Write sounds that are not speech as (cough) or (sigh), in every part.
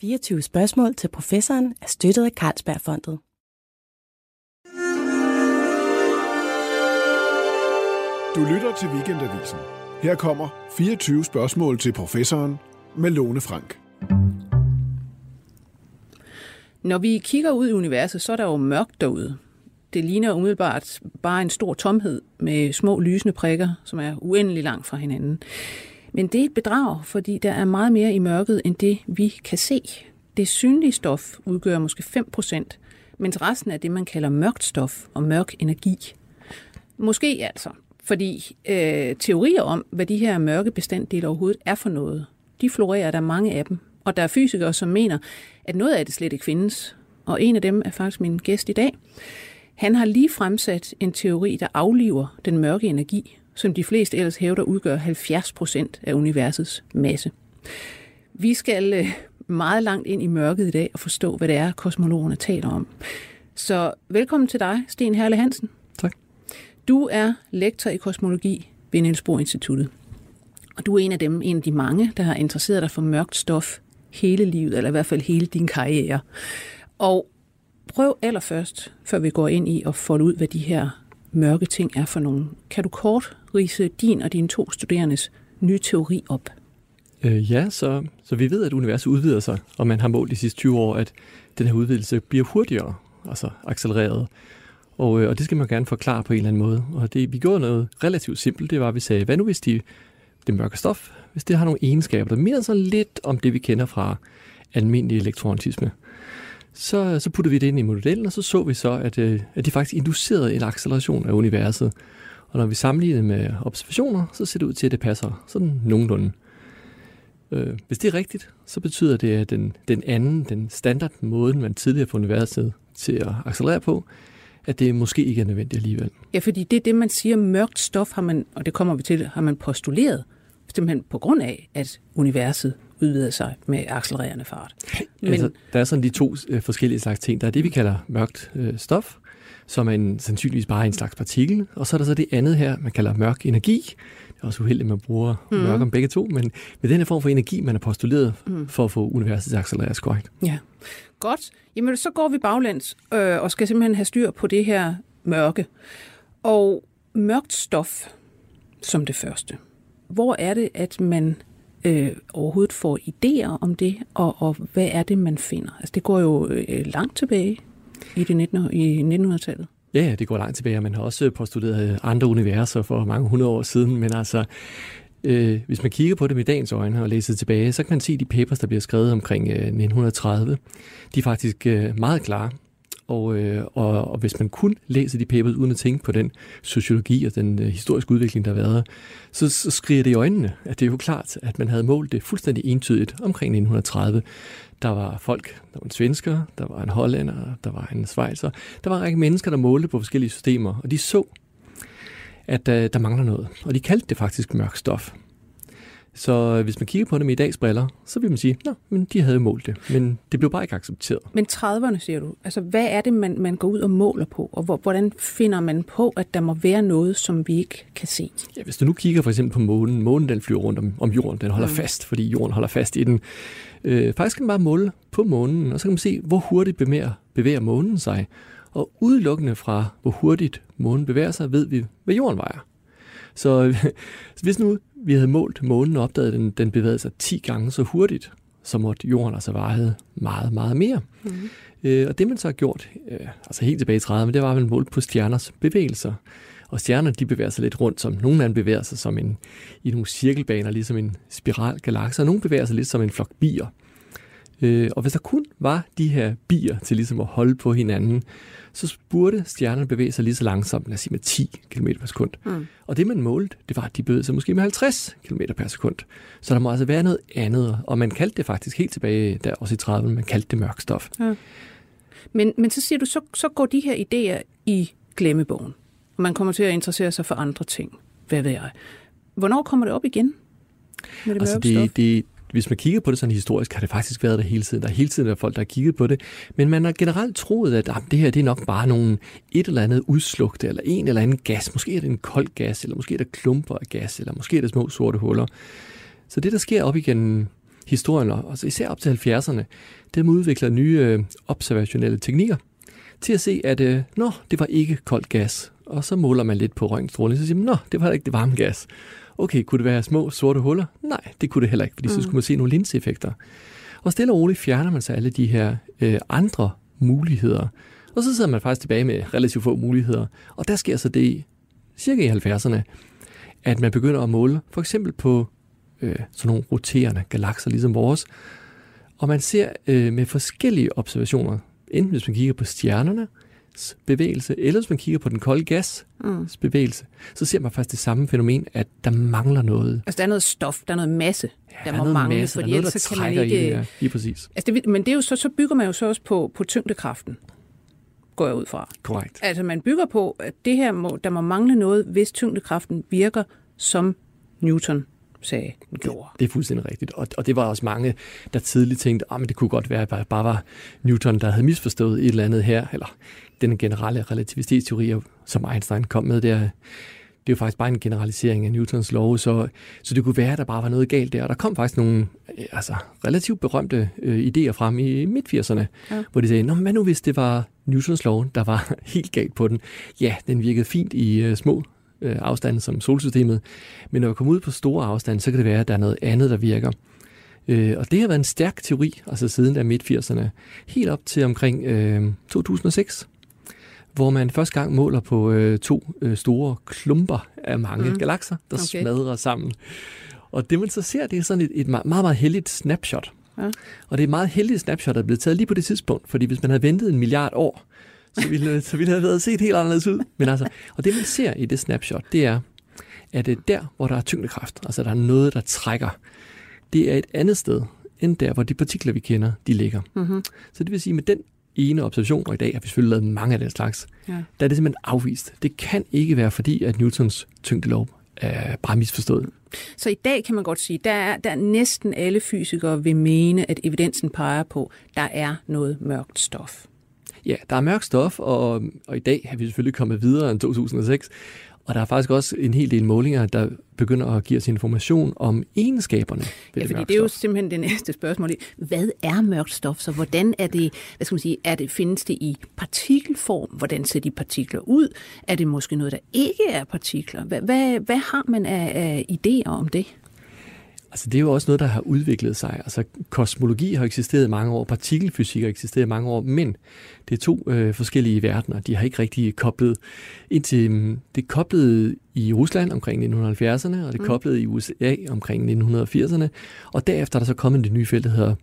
24 spørgsmål til professoren er støttet af Carlsbergfondet. Du lytter til Weekendavisen. Her kommer 24 spørgsmål til professoren med Lone Frank. Når vi kigger ud i universet, så er der jo mørkt derude. Det ligner umiddelbart bare en stor tomhed med små lysende prikker, som er uendelig langt fra hinanden. Men det er et bedrag, fordi der er meget mere i mørket, end det vi kan se. Det synlige stof udgør måske 5%, mens resten er det, man kalder mørkt stof og mørk energi. Måske altså, fordi øh, teorier om, hvad de her mørke bestanddele overhovedet er for noget, de florerer, der mange af dem. Og der er fysikere, som mener, at noget af det slet ikke findes. Og en af dem er faktisk min gæst i dag. Han har lige fremsat en teori, der afliver den mørke energi, som de fleste ellers hævder udgør 70 procent af universets masse. Vi skal øh, meget langt ind i mørket i dag og forstå, hvad det er, kosmologerne taler om. Så velkommen til dig, Sten Herle Hansen. Tak. Du er lektor i kosmologi ved Niels Bohr Instituttet. Og du er en af dem, en af de mange, der har interesseret dig for mørkt stof hele livet, eller i hvert fald hele din karriere. Og prøv allerførst, før vi går ind i at folde ud, hvad de her mørke ting er for nogen. Kan du kort rise din og dine to studerendes nye teori op? Øh, ja, så, så vi ved, at universet udvider sig, og man har målt de sidste 20 år, at den her udvidelse bliver hurtigere, altså accelereret. Og, øh, og det skal man gerne forklare på en eller anden måde. Og det, vi gjorde noget relativt simpelt, det var, at vi sagde, hvad nu hvis de, det mørke stof, hvis det har nogle egenskaber, der minder så lidt om det, vi kender fra almindelig elektronitisme, så, så puttede vi det ind i modellen, og så så vi så, at, øh, at de faktisk inducerede en acceleration af universet. Og når vi sammenligner med observationer, så ser det ud til, at det passer sådan nogenlunde. Øh, hvis det er rigtigt, så betyder det, at den, den anden, den standard måde, man tidligere på universet til at accelerere på, at det måske ikke er nødvendigt alligevel. Ja, fordi det er det, man siger, mørkt stof har man, og det kommer vi til, har man postuleret, simpelthen på grund af, at universet udvider sig med accelererende fart. Men, altså, der er sådan de to øh, forskellige slags ting. Der er det, vi kalder mørkt øh, stof, som er en, sandsynligvis bare en slags partikel, og så er der så det andet her, man kalder mørk energi. Det er også uheldigt, at man bruger mm. mørk om begge to, men med den her form for energi, man har postuleret mm. for at få universet til at accelerere korrekt. Ja, godt. Jamen, så går vi baglæns øh, og skal simpelthen have styr på det her mørke. Og mørkt stof som det første. Hvor er det, at man øh, overhovedet får idéer om det, og, og hvad er det, man finder? Altså, det går jo øh, langt tilbage i, det 19, i 1900-tallet. Ja, det går langt tilbage, og man har også øh, postuleret øh, andre universer for mange hundrede år siden, men altså, øh, hvis man kigger på det med dagens øjne og læser tilbage, så kan man se de papers, der bliver skrevet omkring øh, 1930. De er faktisk øh, meget klare. Og, øh, og, og hvis man kun læser de papers uden at tænke på den sociologi og den øh, historiske udvikling, der har været, så, så skriger det i øjnene, at det er jo klart, at man havde målt det fuldstændig entydigt omkring 1930. Der var folk, der var en svensker, der var en hollænder, der var en svejser. Der var en række mennesker, der målte på forskellige systemer, og de så, at øh, der mangler noget. Og de kaldte det faktisk mørk stof. Så hvis man kigger på det med i dags briller, så vil man sige, at men de havde målt det, men det blev bare ikke accepteret. Men 30'erne, siger du. Altså, hvad er det, man, man går ud og måler på, og hvordan finder man på, at der må være noget, som vi ikke kan se? Ja, hvis du nu kigger for eksempel på månen, månen den flyver rundt om, om jorden, den holder mm. fast, fordi jorden holder fast i den. Øh, faktisk kan man bare måle på månen, og så kan man se, hvor hurtigt bevæger, bevæger månen sig. Og udelukkende fra, hvor hurtigt månen bevæger sig, ved vi, hvad jorden vejer. Så, så (laughs) hvis nu vi havde målt månen og opdaget, at den, den bevægede sig 10 gange så hurtigt, så måtte jorden altså veje meget, meget mere. Mm. Øh, og det man så har gjort, øh, altså helt tilbage i 30'erne, det var, at man målte på stjerners bevægelser. Og stjerner, de bevæger sig lidt rundt, som nogle af dem bevæger sig som en, i nogle cirkelbaner, ligesom en spiralgalakse, og nogle bevæger sig lidt som en flok bier. Øh, og hvis der kun var de her bier til ligesom at holde på hinanden, så burde stjernerne bevæge sig lige så langsomt, lad os sige med 10 km per sekund. Mm. Og det man målte, det var, at de bevægede sig måske med 50 km per sekund. Så der må altså være noget andet, og man kaldte det faktisk helt tilbage der også i 30'erne, man kaldte det mørk stof. Ja. Men, men så siger du, så, så går de her idéer i glemmebogen, og man kommer til at interessere sig for andre ting. Hvad ved jeg? Hvornår kommer det op igen? Med det altså det, det, hvis man kigger på det sådan historisk, har det faktisk været der hele tiden. Der er hele tiden der er folk, der har kigget på det. Men man har generelt troet, at ah, det her det er nok bare nogle, et eller andet udslugte, eller en eller anden gas. Måske er det en kold gas, eller måske er der klumper af gas, eller måske er det små sorte huller. Så det, der sker op igen historien, og altså især op til 70'erne, dem udvikler nye øh, observationelle teknikker til at se, at øh, nå, det var ikke koldt gas. Og så måler man lidt på røntgenstråling, så siger man, nå, det var ikke det varme gas. Okay, kunne det være små sorte huller? Nej, det kunne det heller ikke, fordi mm. så skulle man se nogle linseeffekter. Og stille og roligt fjerner man så alle de her øh, andre muligheder. Og så sidder man faktisk tilbage med relativt få muligheder. Og der sker så det cirka i 70'erne, at man begynder at måle for eksempel på øh, sådan nogle roterende galakser ligesom vores. Og man ser øh, med forskellige observationer, enten hvis man kigger på stjernerne, bevægelse, eller hvis man kigger på den kolde gas mm. bevægelse, så ser man faktisk det samme fænomen, at der mangler noget. Altså der er noget stof, der er noget masse, ja, der, må mangle, masse, fordi ellers så kan man ikke... I det, ja. Lige præcis. Altså det, men det er jo så, så bygger man jo så også på, på tyngdekraften, går jeg ud fra. Korrekt. Altså man bygger på, at det her må, der må mangle noget, hvis tyngdekraften virker som Newton sagde gjorde. Det, det er fuldstændig rigtigt. Og, og det var også mange, der tidligt tænkte, at ah, det kunne godt være, at det bare var Newton, der havde misforstået et eller andet her, eller den generelle relativitetsteori, som Einstein kom med der, det er jo faktisk bare en generalisering af Newtons lov, så, så det kunne være, at der bare var noget galt der. Og der kom faktisk nogle øh, altså, relativt berømte øh, idéer frem i midt-80'erne, ja. hvor de sagde, Nå, hvad nu hvis det var Newtons lov, der var (laughs) helt galt på den? Ja, den virkede fint i øh, små øh, afstande som solsystemet, men når vi kommer ud på store afstande, så kan det være, at der er noget andet, der virker. Øh, og det har været en stærk teori, altså siden der midt-80'erne, helt op til omkring øh, 2006, hvor man første gang måler på øh, to øh, store klumper af mange mm. galakser, der okay. smadrer sammen. Og det man så ser, det er sådan et, et meget, meget heldigt snapshot. Ja. Og det er et meget heldigt snapshot, der er blevet taget lige på det tidspunkt, fordi hvis man havde ventet en milliard år, så ville, så ville det have været set helt anderledes ud. Men altså, og det man ser i det snapshot, det er, at det der, hvor der er tyngdekraft, altså der er noget, der trækker, det er et andet sted, end der, hvor de partikler, vi kender, de ligger. Mm-hmm. Så det vil sige, med den ene observation, og i dag har vi selvfølgelig lavet mange af den slags, ja. der er det simpelthen afvist. Det kan ikke være fordi, at Newtons tyngdelov er bare misforstået. Så i dag kan man godt sige, der er, der er næsten alle fysikere vil mene, at evidensen peger på, at der er noget mørkt stof. Ja, der er mørkt stof, og, og i dag har vi selvfølgelig kommet videre end 2006. Og der er faktisk også en hel del målinger, der begynder at give os information om egenskaberne ved ja, det fordi det er jo simpelthen det næste spørgsmål. Hvad er mørkt stof? Så hvordan er det, hvad skal man sige, er det, findes det i partikelform? Hvordan ser de partikler ud? Er det måske noget, der ikke er partikler? Hvad, hvad, hvad har man af, af idéer om det? Altså det er jo også noget, der har udviklet sig. Altså kosmologi har eksisteret i mange år, partikelfysik har eksisteret i mange år, men det er to øh, forskellige verdener. De har ikke rigtig koblet indtil mm, det koblet i Rusland omkring 1970'erne, og det mm. koblet i USA omkring 1980'erne, og derefter er der så kommet det nye felt, der hedder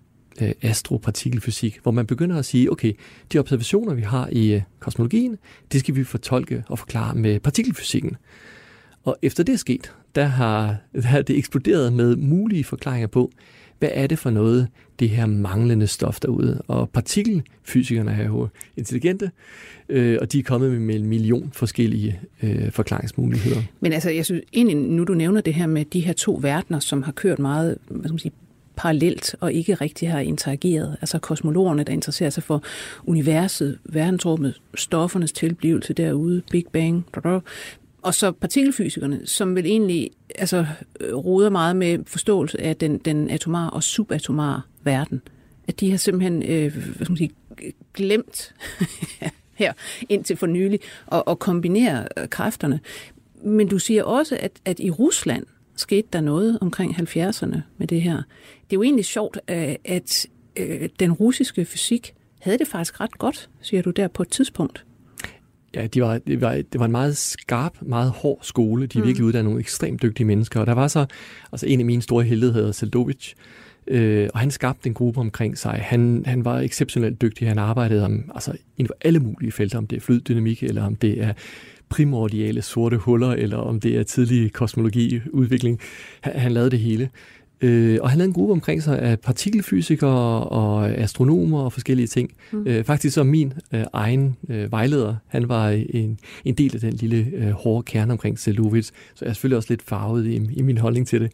øh, astropartikelfysik, hvor man begynder at sige, okay, de observationer, vi har i øh, kosmologien, det skal vi fortolke og forklare med partikelfysikken. Og efter det er sket, der har, der har det eksploderet med mulige forklaringer på, hvad er det for noget, det her manglende stof derude. Og partikelfysikerne er jo intelligente, øh, og de er kommet med en million forskellige øh, forklaringsmuligheder. Men altså, jeg synes egentlig, nu du nævner det her med de her to verdener, som har kørt meget, hvad skal man sige, parallelt og ikke rigtig har interageret. Altså kosmologerne, der interesserer sig for universet, verdensrummet, stoffernes tilblivelse derude, Big Bang, og så partikelfysikerne, som vil egentlig altså, øh, roder meget med forståelse af den, den atomare og subatomare verden. At de har simpelthen øh, hvad skal man sige, glemt (laughs) her indtil for nylig at, at kombinere øh, kræfterne. Men du siger også, at, at i Rusland skete der noget omkring 70'erne med det her. Det er jo egentlig sjovt, øh, at den russiske fysik havde det faktisk ret godt, siger du der på et tidspunkt. Ja, de var, det, var, det var en meget skarp, meget hård skole. De er mm. virkelig uddannet nogle ekstremt dygtige mennesker. Og der var så, altså en af mine store helte hedder Seldovic, øh, og han skabte en gruppe omkring sig. Han, han var exceptionelt dygtig. Han arbejdede om, altså, inden for alle mulige felter, om det er flyddynamik, eller om det er primordiale sorte huller, eller om det er tidlig kosmologi, udvikling. Han, han lavede det hele. Øh, og han havde en gruppe omkring sig af partikelfysikere og astronomer og forskellige ting. Mm. Øh, faktisk så min øh, egen øh, vejleder, han var en, en del af den lille øh, hårde kerne omkring Selovitz, så jeg er selvfølgelig også lidt farvet i, i min holdning til det.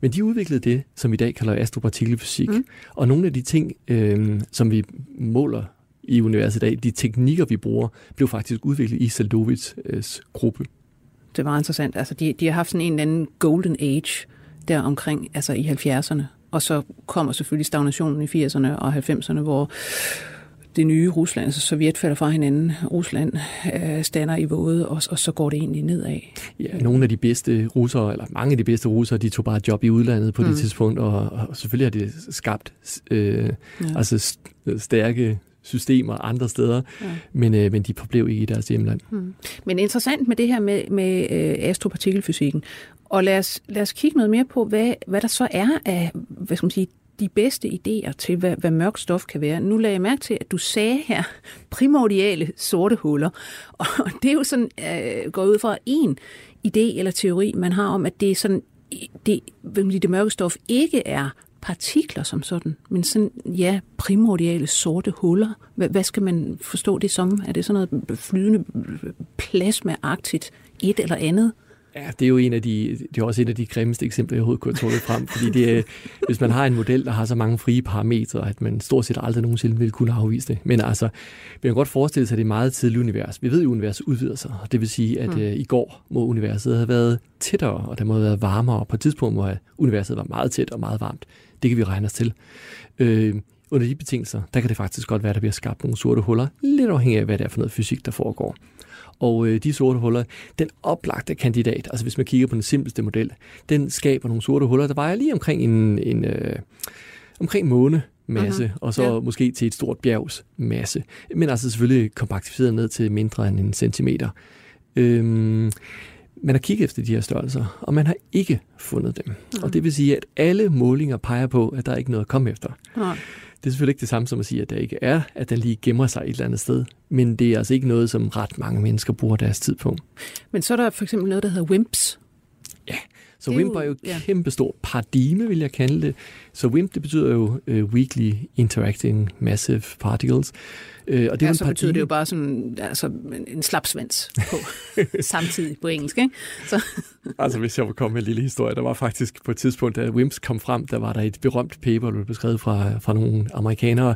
Men de udviklede det, som i dag kalder astropartikelfysik. Mm. Og nogle af de ting, øh, som vi måler i universet i dag, de teknikker, vi bruger, blev faktisk udviklet i Seldovits gruppe. Det var interessant. Altså, de, de har haft sådan en eller anden golden age, der omkring, altså i 70'erne. Og så kommer selvfølgelig stagnationen i 80'erne og 90'erne, hvor det nye Rusland, altså Sovjet falder fra hinanden, Rusland øh, stander i våde, og, og så går det egentlig nedad. Ja, nogle af de bedste russere, eller mange af de bedste russere, de tog bare job i udlandet på mm. det tidspunkt, og, og selvfølgelig har det skabt øh, ja. altså stærke systemer andre steder, ja. men, øh, men de forblev ikke i deres hjemland. Mm. Men interessant med det her med, med øh, astropartikelfysikken, og lad os, lad os kigge noget mere på, hvad, hvad der så er af hvad skal man sige, de bedste idéer til, hvad, hvad mørk stof kan være. Nu lagde jeg mærke til, at du sagde her (laughs) primordiale sorte huller. Og det er jo sådan, øh, går ud fra en idé eller teori, man har om, at det er sådan, det, det mørke stof ikke er partikler som sådan, men sådan, ja, primordiale sorte huller. Hvad, hvad skal man forstå det som? Er det sådan noget flydende plasmaagtigt et eller andet? Ja, det er jo en af de, det er også et af de grimmeste eksempler, jeg overhovedet kunne have trukket frem, fordi det er, hvis man har en model, der har så mange frie parametre, at man stort set aldrig nogensinde vil kunne afvise det. Men altså, vi kan godt forestille sig, at det er et meget tidligt univers. Vi ved jo, at universet udvider sig, og det vil sige, at mm. uh, i går må universet have været tættere, og der må have været varmere, på et tidspunkt, hvor universet var meget tæt og meget varmt. Det kan vi regne os til. Øh, under de betingelser, der kan det faktisk godt være, at der bliver skabt nogle sorte huller, lidt afhængig af, hvad det er for noget fysik, der foregår. Og øh, de sorte huller, den oplagte kandidat, altså hvis man kigger på den simpleste model, den skaber nogle sorte huller, der vejer lige omkring en, en øh, omkring måne masse, uh-huh. og så ja. måske til et stort bjergs masse. Men altså selvfølgelig kompaktificeret ned til mindre end en centimeter. Øhm, man har kigget efter de her størrelser, og man har ikke fundet dem. Uh-huh. Og det vil sige, at alle målinger peger på, at der er ikke noget at komme efter. Uh-huh. Det er selvfølgelig ikke det samme som at sige, at der ikke er, at den lige gemmer sig et eller andet sted. Men det er altså ikke noget, som ret mange mennesker bruger deres tid på. Men så er der for eksempel noget, der hedder WIMPs. Ja, så WIMP er jo ja. kæmpestor paradigme, vil jeg kalde det. Så WIMP, det betyder jo uh, Weekly Interacting Massive Particles. Uh, og det ja, så betyder det jo bare sådan, altså, en slapsvans på (laughs) samtidig på engelsk. Ikke? Så. (laughs) altså hvis jeg vil komme med en lille historie, der var faktisk på et tidspunkt, da WIMPs kom frem, der var der et berømt paper, der blev beskrevet fra, fra nogle amerikanere,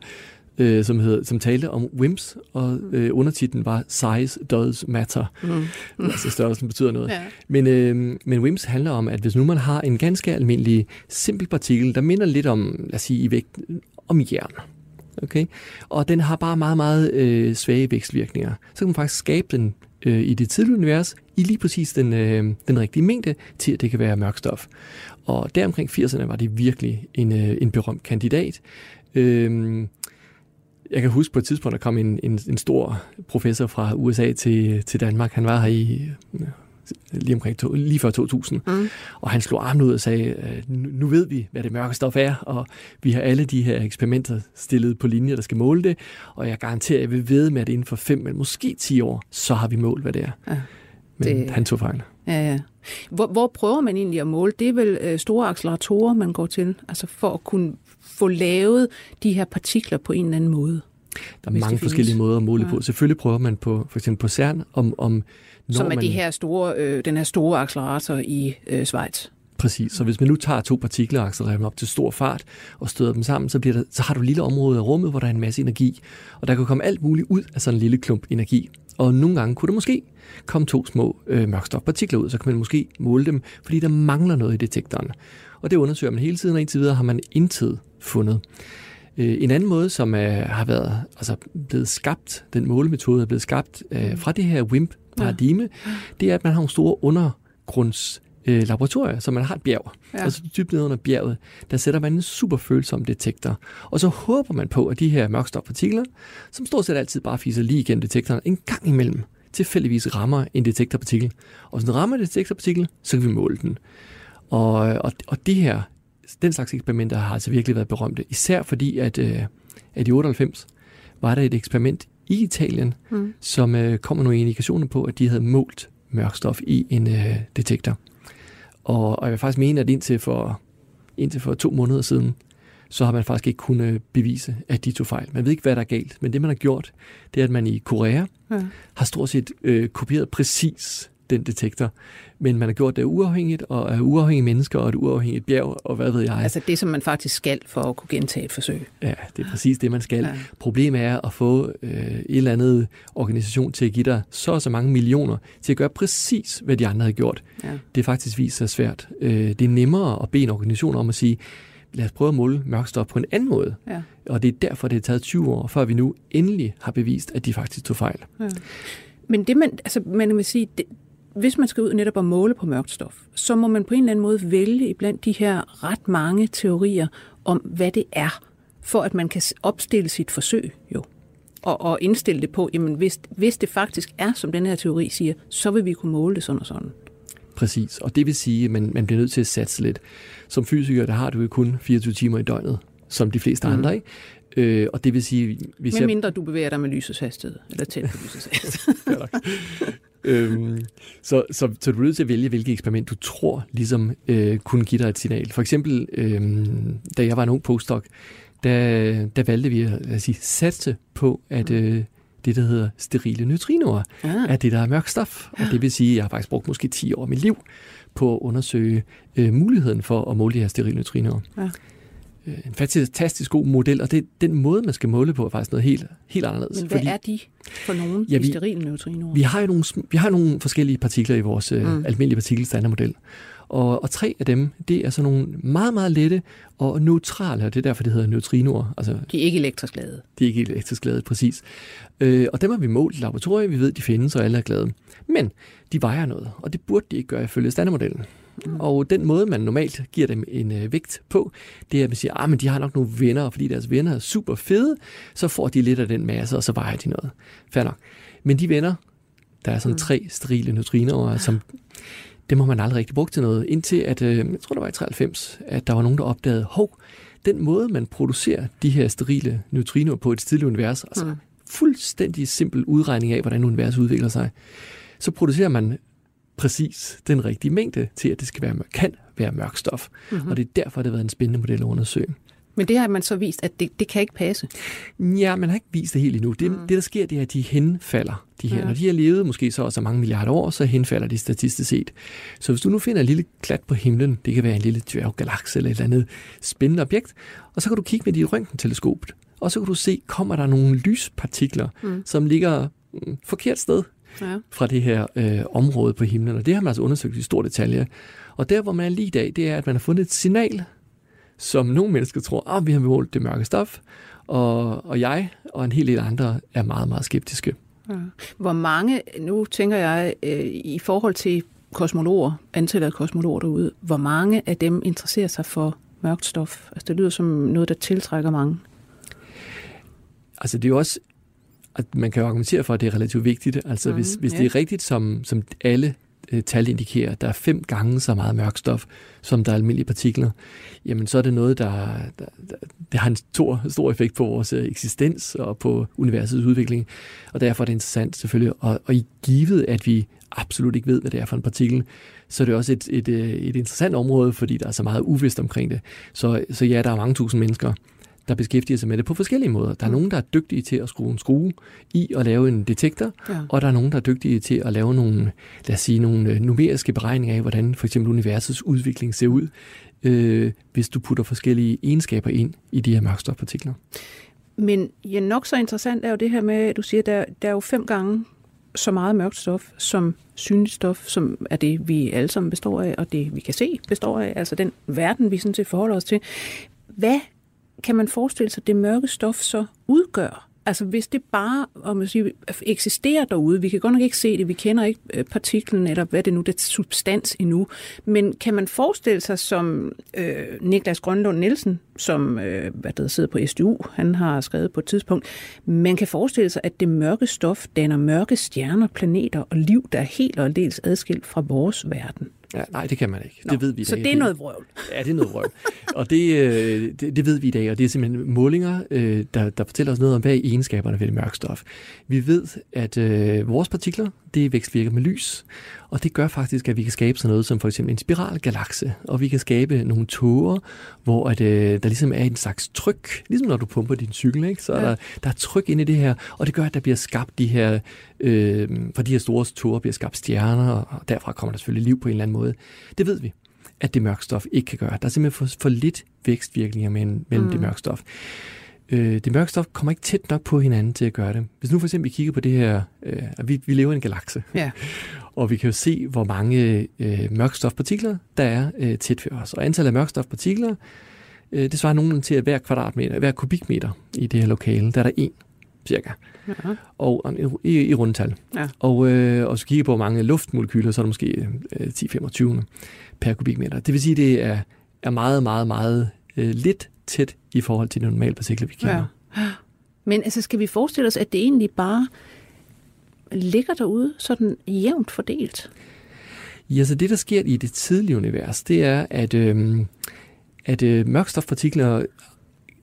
øh, som, hed, som talte om WIMPs, og øh, undertitlen var Size Does Matter. Mm. Mm. Altså størrelsen betyder noget. Ja. Men, øh, men WIMPs handler om, at hvis nu man har en ganske almindelig simpel partikel, der minder lidt om, lad os sige, i vægt om jern, okay? og den har bare meget, meget øh, svage vækstvirkninger, så kan man faktisk skabe den øh, i det tidlige univers i lige præcis den, øh, den rigtige mængde til, at det kan være mørk stof. Og der omkring 80'erne var det virkelig en, øh, en berømt kandidat. Øh, jeg kan huske på et tidspunkt, der kom en, en, en stor professor fra USA til, til Danmark. Han var her i lige omkring to, lige før 2000. Mm. Og han slog armen ud og sagde, nu, nu ved vi, hvad det mørke stof er, og vi har alle de her eksperimenter stillet på linjer, der skal måle det, og jeg garanterer, at jeg vil ved med, at inden for 5 eller måske 10 år, så har vi målt, hvad det er. Ja, Men det... han tog fejl. Ja, ja. Hvor, hvor prøver man egentlig at måle? Det er vel øh, store acceleratorer, man går til, altså for at kunne få lavet de her partikler på en eller anden måde. Der er mange forskellige måder at måle ja. på. Selvfølgelig prøver man på for eksempel på CERN, om, om når Som er man... de her store, øh, den her store accelerator i øh, Schweiz. Præcis. Så hvis man nu tager to partikler og accelererer dem op til stor fart og støder dem sammen, så, bliver der, så har du et lille område af rummet, hvor der er en masse energi. Og der kan komme alt muligt ud af sådan en lille klump energi. Og nogle gange kunne der måske komme to små øh, mørkstofpartikler ud, så kan man måske måle dem, fordi der mangler noget i detektoren. Og det undersøger man hele tiden, og indtil videre har man intet fundet. Øh, en anden måde, som er, har været altså blevet skabt, den målemetode er blevet skabt øh, fra det her WIMP-paradigme, ja. det er, at man har nogle store undergrunds øh, laboratorier, så man har et bjerg. Ja. Altså dybt nede under bjerget, der sætter man en super følsom detektor. Og så håber man på, at de her mørkstofpartikler, som stort set altid bare fiser lige igennem detektoren, en gang imellem tilfældigvis rammer en detektorpartikel. Og hvis den rammer en detektorpartikel, så kan vi måle den. Og, og, og det her den slags eksperimenter har altså virkelig været berømte. Især fordi, at, øh, at i 98 var der et eksperiment i Italien, mm. som øh, kom med nogle indikationer på, at de havde målt mørkstof i en øh, detektor. Og, og jeg vil faktisk mene, at indtil for, indtil for to måneder siden, så har man faktisk ikke kunnet bevise, at de tog fejl. Man ved ikke, hvad der er galt, men det, man har gjort, det er, at man i Korea ja. har stort set øh, kopieret præcis den detektor. Men man har gjort det uafhængigt, og af uafhængige mennesker, og et uafhængigt bjerg, og hvad ved jeg. Altså det, som man faktisk skal for at kunne gentage et forsøg. Ja, det er præcis det, man skal. Ja. Problemet er at få øh, et eller andet organisation til at give dig så og så mange millioner til at gøre præcis, hvad de andre har gjort. Ja. Det er faktisk vist sig svært. Øh, det er nemmere at bede en organisation om at sige, lad os prøve at måle mørkstof på en anden måde. Ja. Og det er derfor, det har taget 20 år, før vi nu endelig har bevist, at de faktisk tog fejl. Ja. Men det man, altså man vil sige, det, hvis man skal ud netop og måle på mørkt stof, så må man på en eller anden måde vælge iblandt de her ret mange teorier om, hvad det er, for at man kan opstille sit forsøg jo. Og, og indstille det på, jamen hvis, hvis det faktisk er, som den her teori siger, så vil vi kunne måle det sådan og sådan. Præcis, og det vil sige, at man, man bliver nødt til at satse lidt. Som fysiker, der har du jo kun 24 timer i døgnet, som de fleste mm. andre, ikke? Øh, og det vil sige... Hvis Men mindre jeg... du bevæger dig med lysets hastighed, eller tæt på lysets (laughs) hastighed. øhm, så, så, så du er nødt til at vælge, hvilket eksperiment du tror ligesom øh, kunne give dig et signal. For eksempel, øh, da jeg var en ung postdoc, der, der valgte vi at, at sige, satse på, at mm. øh, det, der hedder sterile neutrinoer, ah. er det, der er mørk stof. Og det vil sige, at jeg har faktisk brugt måske 10 år af mit liv på at undersøge øh, muligheden for at måle de her sterile neutrinoer. Ja. Øh, en fantastisk god model, og det, den måde, man skal måle på, er faktisk noget helt, helt anderledes. Men hvad fordi, er de for nogle, ja, vi, sterile neutrinoer? Vi har jo nogle, vi har nogle forskellige partikler i vores øh, mm. almindelige partikelstandardmodel. Og, og tre af dem, det er sådan nogle meget, meget lette og neutrale, og det er derfor, det hedder neutrinoer. Altså, de er ikke elektrisk ladede. De er ikke elektrisk ladede, præcis. Øh, og dem har vi målt i laboratoriet, vi ved, de findes, og alle er glade. Men de vejer noget, og det burde de ikke gøre ifølge standardmodellen. Mm. Og den måde, man normalt giver dem en øh, vægt på, det er, at man siger, at ah, de har nok nogle venner, og fordi deres venner er super fede, så får de lidt af den masse, og så vejer de noget. Fair nok. Men de venner, der er sådan mm. tre sterile neutrinoer, som det må man aldrig rigtig brugt til noget, indtil at, øh, jeg tror det var i 93, at der var nogen, der opdagede, hov, den måde, man producerer de her sterile neutrinoer på et tidligt univers, altså mm. fuldstændig simpel udregning af, hvordan universet udvikler sig, så producerer man præcis den rigtige mængde til, at det skal være, kan være mørk stof. Mm-hmm. Og det er derfor, det har været en spændende model at undersøge. Men det har man så vist, at det, det kan ikke passe. Ja, man har ikke vist det helt endnu. Det, mm. det der sker, det er, at de henfalder. De her. Ja. Når de har levet måske så også mange milliarder år, så henfalder de statistisk set. Så hvis du nu finder en lille klat på himlen, det kan være en lille dværggalakse eller et eller andet spændende objekt, og så kan du kigge med dit røntgenteleskop, og så kan du se, kommer der nogle lyspartikler, mm. som ligger mm, forkert sted ja. fra det her øh, område på himlen. Og det har man altså undersøgt i stor detalje. Og der, hvor man er lige i dag, det er, at man har fundet et signal, som nogle mennesker tror, at ah, vi har målt det mørke stof, og, og jeg og en hel del andre er meget, meget skeptiske. Ja. Hvor mange, nu tænker jeg, øh, i forhold til kosmologer, antallet af kosmologer derude, hvor mange af dem interesserer sig for mørkt stof? Altså det lyder som noget, der tiltrækker mange. Altså det er jo også, at man kan jo argumentere for, at det er relativt vigtigt. Altså mm, hvis, hvis ja. det er rigtigt, som, som alle øh, tal indikerer, der er fem gange så meget mørk stof, som der er almindelige partikler, jamen så er det noget, der, der, der der har en stor, stor effekt på vores øh, eksistens og på universets udvikling. Og derfor er det interessant selvfølgelig, og, og i givet, at vi absolut ikke ved, hvad det er for en partikel, så er det også et, et, øh, et interessant område, fordi der er så meget uvist omkring det. Så, så ja, der er mange tusind mennesker, der beskæftiger sig med det på forskellige måder. Der er mm. nogen, der er dygtige til at skrue en skrue i og lave en detektor, ja. og der er nogen, der er dygtige til at lave nogle, lad os sige, nogle øh, numeriske beregninger af, hvordan for eksempel universets udvikling ser ud, øh, hvis du putter forskellige egenskaber ind i de her mørkstofpartikler. Men ja, nok så interessant er jo det her med, at du siger, at der, der er jo fem gange så meget mørkt stof som synligt stof, som er det, vi alle sammen består af, og det, vi kan se, består af, altså den verden, vi sådan set forholder os til. Hvad kan man forestille sig, det mørke stof så udgør? Altså hvis det bare om man siger, eksisterer derude, vi kan godt nok ikke se det, vi kender ikke øh, partiklen eller hvad det nu, det substans endnu, men kan man forestille sig som øh, Niklas Grønlund Nielsen, som øh, hvad der sidder på SDU, han har skrevet på et tidspunkt, man kan forestille sig, at det mørke stof danner mørke stjerner, planeter og liv, der er helt og dels adskilt fra vores verden. Ja, nej, det kan man ikke. Nå, det ved vi i dag. Så det er noget vrøvl. Ja, det er noget vrøvl. og det, øh, det, det ved vi i dag, og det er simpelthen målinger, øh, der, der fortæller os noget om, hvad er egenskaberne ved det mørke stof. Vi ved, at øh, vores partikler, det vækstvirker med lys, og det gør faktisk, at vi kan skabe sådan noget som for eksempel en spiralgalakse, og vi kan skabe nogle tåger, hvor at, øh, der ligesom er en slags tryk, ligesom når du pumper din cykel, ikke? så ja. der, der er tryk inde i det her, og det gør, at der bliver skabt de her, øh, fra de her store tåger bliver skabt stjerner, og derfra kommer der selvfølgelig liv på en eller anden måde. Det ved vi at det mørke stof ikke kan gøre. Der er simpelthen for, for lidt vækstvirkninger mellem, mellem mm. det mørke stof øh, det mørke stof kommer ikke tæt nok på hinanden til at gøre det. Hvis nu for eksempel vi kigger på det her, øh, at vi, vi lever i en galakse, ja. (laughs) og vi kan jo se, hvor mange øh, mørkstofpartikler der er øh, tæt ved os. Og antallet af mørkstofpartikler, Øh, det svarer nogenlunde til, at hver kvadratmeter, hver kubikmeter i det her lokale, der er der en cirka. Ja. Og i, i rundtal. Ja. Og, øh, og så kigger på, hvor mange luftmolekyler, så er der måske øh, 10-25 per kubikmeter. Det vil sige, at det er, er meget, meget, meget øh, lidt tæt i forhold til de normale partikler, vi kender. Ja. Men altså, skal vi forestille os, at det egentlig bare ligger derude sådan jævnt fordelt? Ja, så det, der sker i det tidlige univers, det er, at, øh, at øh, mørkstofpartikler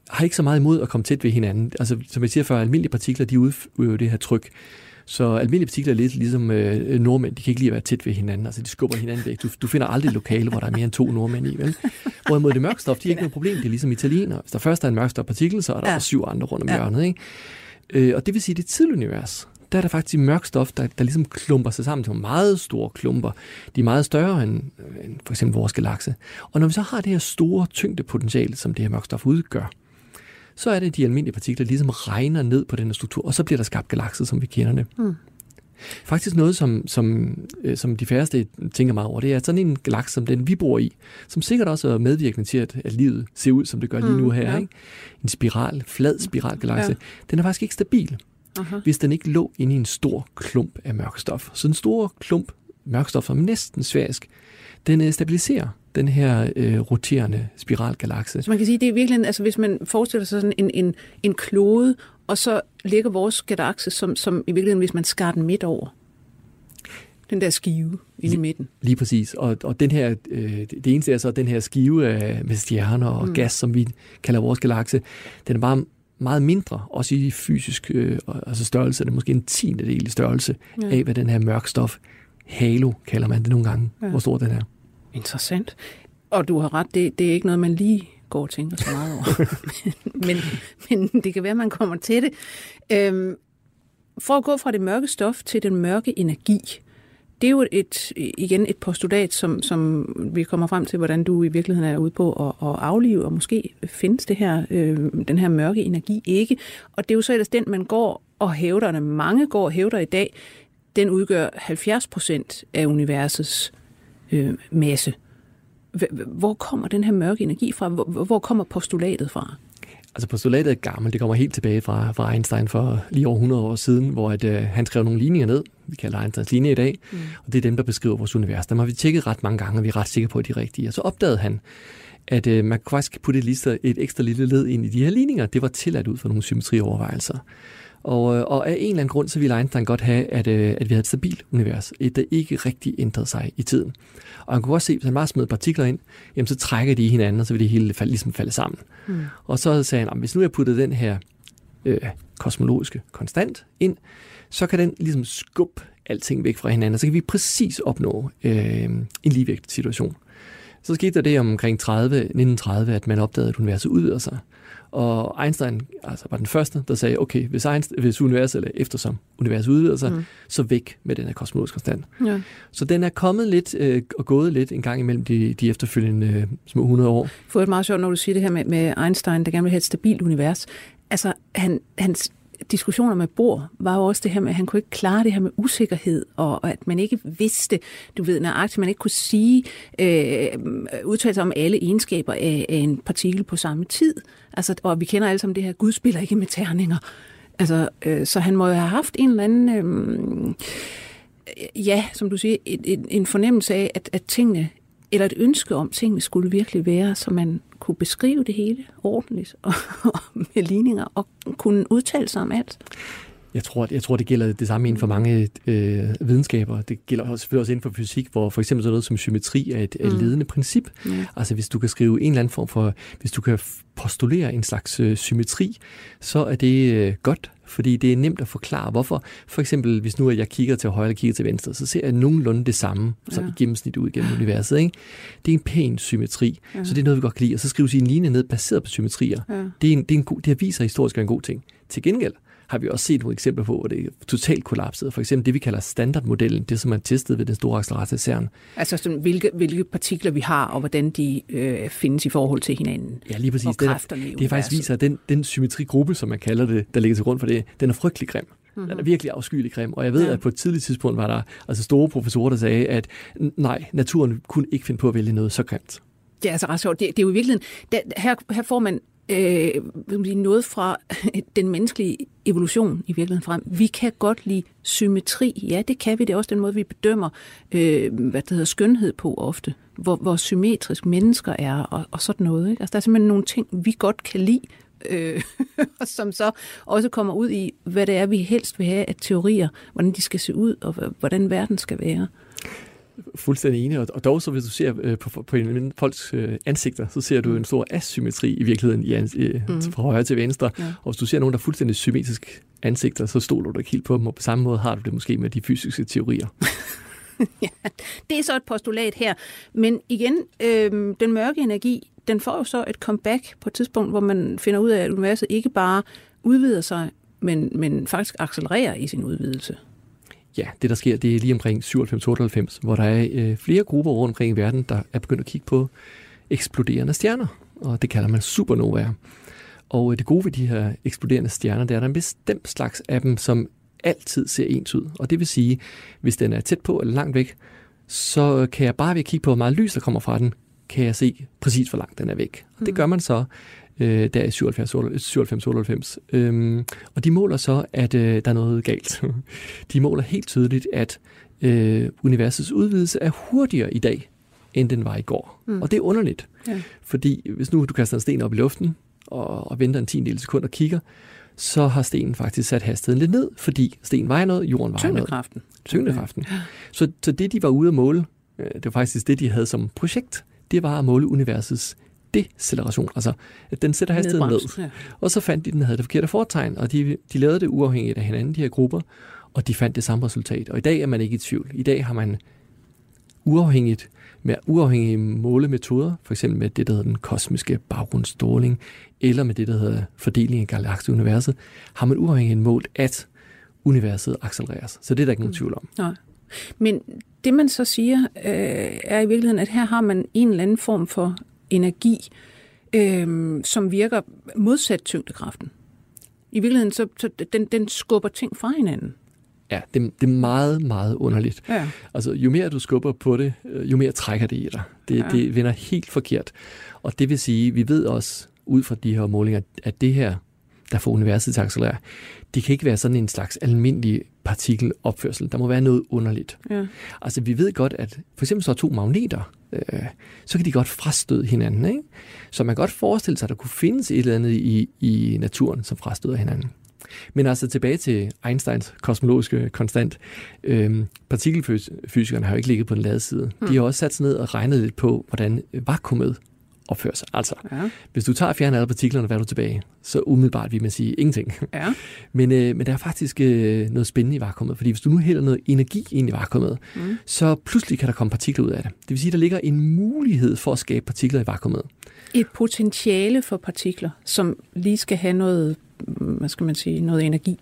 har ikke så meget imod at komme tæt ved hinanden. Altså, som jeg siger før, almindelige partikler, de udøver det her tryk. Så almindelige partikler er lidt ligesom øh, nordmænd. De kan ikke lide at være tæt ved hinanden. Altså, de skubber hinanden væk. Du, du finder aldrig et lokale, hvor der er mere end to nordmænd i. Vel? Hvorimod det mørkstof, de har ikke noget problem. Det er ligesom italienere. Hvis der først er en mørkstofpartikel, så er der ja. syv andre rundt om ja. hjørnet. Ikke? Øh, og det vil sige, at det tidlige univers, der er der faktisk mørk stof, der, der ligesom klumper sig sammen til meget store klumper. De er meget større end, end for eksempel vores galakse. Og når vi så har det her store tyngdepotentiale, som det her mørk stof udgør, så er det, de almindelige partikler ligesom regner ned på den her struktur, og så bliver der skabt galakser, som vi kender det. Mm. Faktisk noget, som, som, øh, som de færreste tænker meget over, det er sådan en galakse, som den vi bor i, som sikkert også er medvirkende til, at, at livet ser ud, som det gør lige nu her. Ja. Ikke? En spiral, flad spiralgalakse. Ja. Den er faktisk ikke stabil, uh-huh. hvis den ikke lå inde i en stor klump af mørkstof. Så en stor klump mørkstof, som er næsten sfærisk, den øh, stabiliserer den her øh, roterende spiralgalakse. Så man kan sige, det er virkelig, altså hvis man forestiller sig sådan en, en, en klode, og så ligger vores galakse som, som i virkeligheden, hvis man skar den midt over. Den der skive inde i midten. Lige præcis. Og, og den her, øh, det eneste er så, den her skive af, med stjerner og mm. gas, som vi kalder vores galakse, den er bare meget mindre, også i fysisk øh, altså størrelse, det er måske en tiende del i størrelse ja. af, hvad den her mørk stof, halo kalder man det nogle gange, ja. hvor stor den er. Interessant. Og du har ret, det, det er ikke noget, man lige går og tænker så meget over. (laughs) men, men det kan være, man kommer til det. Øhm, for at gå fra det mørke stof til den mørke energi, det er jo et, igen et postulat, som, som vi kommer frem til, hvordan du i virkeligheden er ude på at, at aflive, og måske findes det her, øh, den her mørke energi ikke. Og det er jo så ellers den, man går og hævder, mange går og hævder i dag, den udgør 70 procent af universets øh, masse. Hvor kommer den her mørke energi fra? Hvor, hvor kommer postulatet fra? Altså postulatet er gammelt. Det kommer helt tilbage fra, fra Einstein for lige over 100 år siden, hvor at, øh, han skrev nogle linjer ned. Vi kalder Einsteins linje i dag. Mm. Og det er dem, der beskriver vores univers. Dem har vi tjekket ret mange gange, og vi er ret sikre på, at de er rigtige. Og så opdagede han, at øh, man faktisk putte et, lister, et ekstra lille led ind i de her ligninger. Det var tilladt ud for nogle symmetriovervejelser. Og, øh, og af en eller anden grund, så ville Einstein godt have, at, øh, at vi havde et stabilt univers. Et, der ikke rigtig ændrede sig i tiden. Og han kunne også se, hvis han bare smed partikler ind, jamen så trækker de i hinanden, og så vil det hele falde, ligesom falde sammen. Mm. Og så sagde han, at hvis nu jeg puttede den her øh, kosmologiske konstant ind, så kan den ligesom skubbe alting væk fra hinanden, og så kan vi præcis opnå øh, en ligevægt situation. Så skete der det omkring 30, 1930, at man opdagede, at universet udvider sig. Og Einstein altså, var den første, der sagde, okay, hvis, Einstein, hvis universet, eller eftersom universet udvider sig, mm. så væk med den her kosmologiske konstant. Ja. Så den er kommet lidt øh, og gået lidt en gang imellem de, de efterfølgende øh, små 100 år. For det meget sjovt, når du siger det her med, med Einstein, der gerne vil have et stabilt univers. Altså, han, hans diskussioner med Bor var jo også det her med, at han kunne ikke klare det her med usikkerhed, og, at man ikke vidste, du ved, nøjagtigt, man ikke kunne sige, øh, udtale sig om alle egenskaber af, af en partikel på samme tid. Altså, og vi kender alle sammen det her, Gud spiller ikke med terninger. Altså, øh, så han må jo have haft en eller anden, øh, ja, som du siger, en, en fornemmelse af, at, at tingene eller et ønske om, at tingene skulle virkelig være, så man kunne beskrive det hele ordentligt og, og (laughs) med ligninger og kunne udtale sig om alt. Jeg tror, jeg tror, det gælder det samme inden for mange øh, videnskaber. Det gælder også, selvfølgelig også inden for fysik, hvor for eksempel sådan noget som symmetri er et, mm. ledende princip. Mm. Altså hvis du kan skrive en eller anden form for, hvis du kan postulere en slags øh, symmetri, så er det øh, godt fordi det er nemt at forklare, hvorfor. For eksempel, hvis nu jeg kigger til højre og kigger til venstre, så ser jeg nogenlunde det samme som ja. i gennemsnit ud gennem universet. Ikke? Det er en pæn symmetri, ja. så det er noget, vi godt kan lide. Og så skrives i en linje ned baseret på symmetrier. Ja. Det, er en, det, er en god, det viser historisk en god ting. Til gengæld, har vi også set nogle eksempler på, hvor det er totalt kollapset. For eksempel det, vi kalder standardmodellen, det som er testet ved den store accelerator CERN. Altså sådan, hvilke, hvilke partikler vi har, og hvordan de øh, findes i forhold til hinanden. Ja, lige præcis. Og det er faktisk viser, at den, den symmetrigruppe, som man kalder det, der ligger til grund for det, den er frygtelig grim. Mm-hmm. Den er virkelig afskyelig grim. Og jeg ved, ja. at på et tidligt tidspunkt var der altså store professorer, der sagde, at nej, naturen kunne ikke finde på at vælge noget så grimt. Det er altså ret sjovt. Det, det er jo i virkeligheden, der, her, her får man øh, noget fra (laughs) den menneskelige evolution i virkeligheden frem. Vi kan godt lide symmetri. Ja, det kan vi. Det er også den måde, vi bedømmer øh, hvad det hedder, skønhed på ofte. Hvor, hvor symmetrisk mennesker er og, og sådan noget. Ikke? Altså, der er simpelthen nogle ting, vi godt kan lide, øh, (laughs) som så også kommer ud i, hvad det er, vi helst vil have af teorier, hvordan de skal se ud, og hvordan verden skal være fuldstændig enig, og dog så hvis du ser øh, på, på en folks øh, ansigter, så ser du mm. en stor asymmetri i virkeligheden i, i, mm. fra højre til venstre, ja. og hvis du ser nogen, der er fuldstændig symmetrisk ansigter, så stoler du ikke helt på dem, og på samme måde har du det måske med de fysiske teorier. (laughs) ja, det er så et postulat her. Men igen, øh, den mørke energi, den får jo så et comeback på et tidspunkt, hvor man finder ud af, at universet ikke bare udvider sig, men, men faktisk accelererer i sin udvidelse. Ja, det der sker, det er lige omkring 97-98, hvor der er øh, flere grupper rundt omkring i verden, der er begyndt at kigge på eksploderende stjerner, og det kalder man supernovaer. Og øh, det gode ved de her eksploderende stjerner, det er, at der er en bestemt slags af dem, som altid ser ens ud. Og det vil sige, hvis den er tæt på eller langt væk, så kan jeg bare ved at kigge på, hvor meget lys der kommer fra den, kan jeg se præcis, hvor langt den er væk. Og det mm. gør man så øh, der i 97-98. Øhm, og de måler så, at øh, der er noget galt. (laughs) de måler helt tydeligt, at øh, universets udvidelse er hurtigere i dag, end den var i går. Mm. Og det er underligt. Ja. Fordi hvis nu du kaster en sten op i luften, og, og venter en tiendel sekund og kigger, så har stenen faktisk sat hastigheden lidt ned, fordi stenen vejer noget, jorden vejer noget. Tyngdekraften. Tyngdekraften. Ja. Så, så det, de var ude at måle, øh, det var faktisk det, de havde som projekt, det var at måle universets deceleration, altså at den sætter hastigheden ned. Ja. Og så fandt de, at den havde det forkerte fortegn, og de, de lavede det uafhængigt af hinanden, de her grupper, og de fandt det samme resultat. Og i dag er man ikke i tvivl. I dag har man uafhængigt med uafhængige målemetoder, for eksempel med det, der hedder den kosmiske baggrundsstråling, eller med det, der hedder fordeling af galakseuniverset, har man uafhængigt målt, at universet accelereres. Så det er der ikke nogen mm. tvivl om. Nej. Men det man så siger, øh, er i virkeligheden, at her har man en eller anden form for energi, øh, som virker modsat tyngdekraften. I virkeligheden, så, så den, den skubber ting fra hinanden. Ja, det, det er meget, meget underligt. Ja. Altså, jo mere du skubber på det, øh, jo mere trækker det i dig. Det, ja. det vender helt forkert. Og det vil sige, vi ved også ud fra de her målinger, at det her, der får universet til at accelerere, det kan ikke være sådan en slags almindelig partikelopførsel. Der må være noget underligt. Ja. Altså, vi ved godt, at for eksempel så to magneter, øh, så kan de godt frastøde hinanden. Ikke? Så man kan godt forestille sig, at der kunne findes et eller andet i, i naturen, som frastøder hinanden. Men altså tilbage til Einsteins kosmologiske konstant. Øhm, partikelfysikerne har jo ikke ligget på den lade side. Hmm. De har også sat sig ned og regnet lidt på, hvordan vakuumet opfører sig. Altså, ja. hvis du tager og fjerner alle partiklerne, hvad er du tilbage? Så umiddelbart vil man sige ingenting. Ja. (laughs) men, øh, men der er faktisk øh, noget spændende i vakuumet, fordi hvis du nu hælder noget energi ind i vakuumet, mm. så pludselig kan der komme partikler ud af det. Det vil sige, at der ligger en mulighed for at skabe partikler i vakuumet. Et potentiale for partikler, som lige skal have noget, hvad skal man sige, noget energi.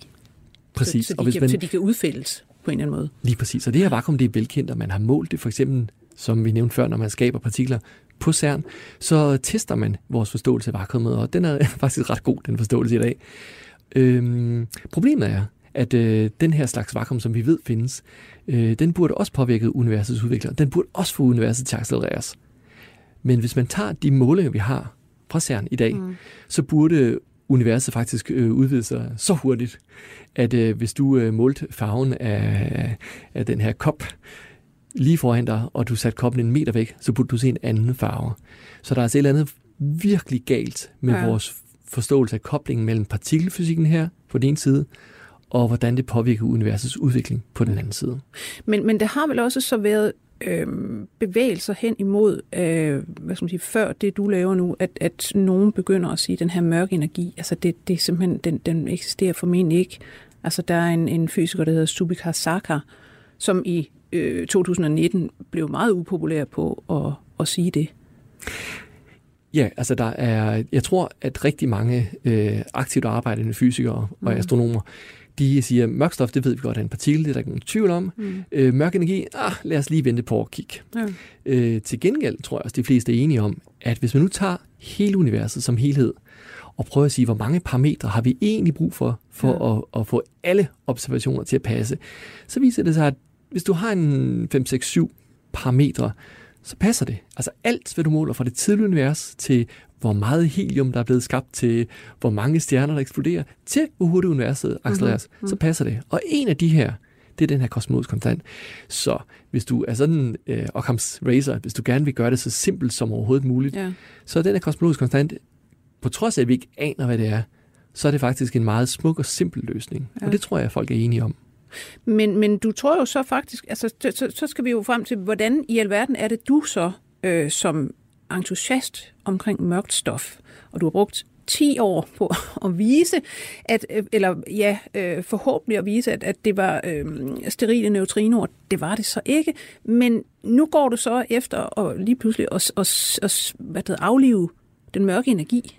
Præcis. Så, så, de, og hvis man, så de kan udfældes på en eller anden måde. Lige præcis. Og det her vakuum, det er velkendt, og man har målt det for eksempel som vi nævnte før, når man skaber partikler på CERN, så tester man vores forståelse af vakuumet, og den er (laughs) faktisk ret god, den forståelse i dag. Øhm, problemet er, at øh, den her slags vakuum, som vi ved findes, øh, den burde også påvirke universets udvikling. Den burde også få universet til at accelereres. Men hvis man tager de målinger, vi har fra CERN i dag, mm. så burde universet faktisk øh, udvide sig så hurtigt, at øh, hvis du øh, målte farven af, af den her kop, lige foran dig, og du satte koppen en meter væk, så burde du se en anden farve. Så der er altså et eller andet virkelig galt med ja. vores forståelse af koblingen mellem partikelfysikken her på den ene side, og hvordan det påvirker universets udvikling på den anden side. Men, men det har vel også så været øh, bevægelser hen imod, øh, hvad skal man sige, før det du laver nu, at, at nogen begynder at sige, at den her mørke energi, altså det, det er simpelthen, den, den eksisterer formentlig ikke. Altså der er en, en fysiker, der hedder Subika Saka, som i øh, 2019 blev meget upopulær på at, at sige det. Ja, altså der er, jeg tror, at rigtig mange øh, aktivt arbejdende fysikere og mm. astronomer, de siger, at mørk stof, det ved vi godt er en partikel, det er der ikke nogen tvivl om. Mm. Øh, mørk energi, ah, lad os lige vente på at kigge. Ja. Øh, til gengæld tror jeg også, de fleste er enige om, at hvis man nu tager hele universet som helhed, og prøver at sige, hvor mange parametre har vi egentlig brug for, for ja. at, at få alle observationer til at passe, så viser det sig, at hvis du har en 5-6-7 parametre, så passer det. Altså alt, hvad du måler fra det tidlige univers til hvor meget helium, der er blevet skabt, til hvor mange stjerner, der eksploderer, til hvor hurtigt universet accelereres, mm-hmm. så passer det. Og en af de her, det er den her kosmologisk konstant. Så hvis du er sådan øh, Occam's Razor, hvis du gerne vil gøre det så simpelt som overhovedet muligt, ja. så er den her kosmologisk konstant, på trods af, at vi ikke aner, hvad det er, så er det faktisk en meget smuk og simpel løsning. Ja. Og det tror jeg, at folk er enige om. Men, men du tror jo så faktisk, altså så, så skal vi jo frem til, hvordan i alverden er det du så øh, som entusiast omkring mørkt stof, og du har brugt 10 år på (laughs) at vise, at, øh, eller ja, øh, forhåbentlig at vise, at, at det var øh, sterile neutrinoer. Det var det så ikke, men nu går du så efter og lige pludselig at, at, at, hvad det, aflive den mørke energi.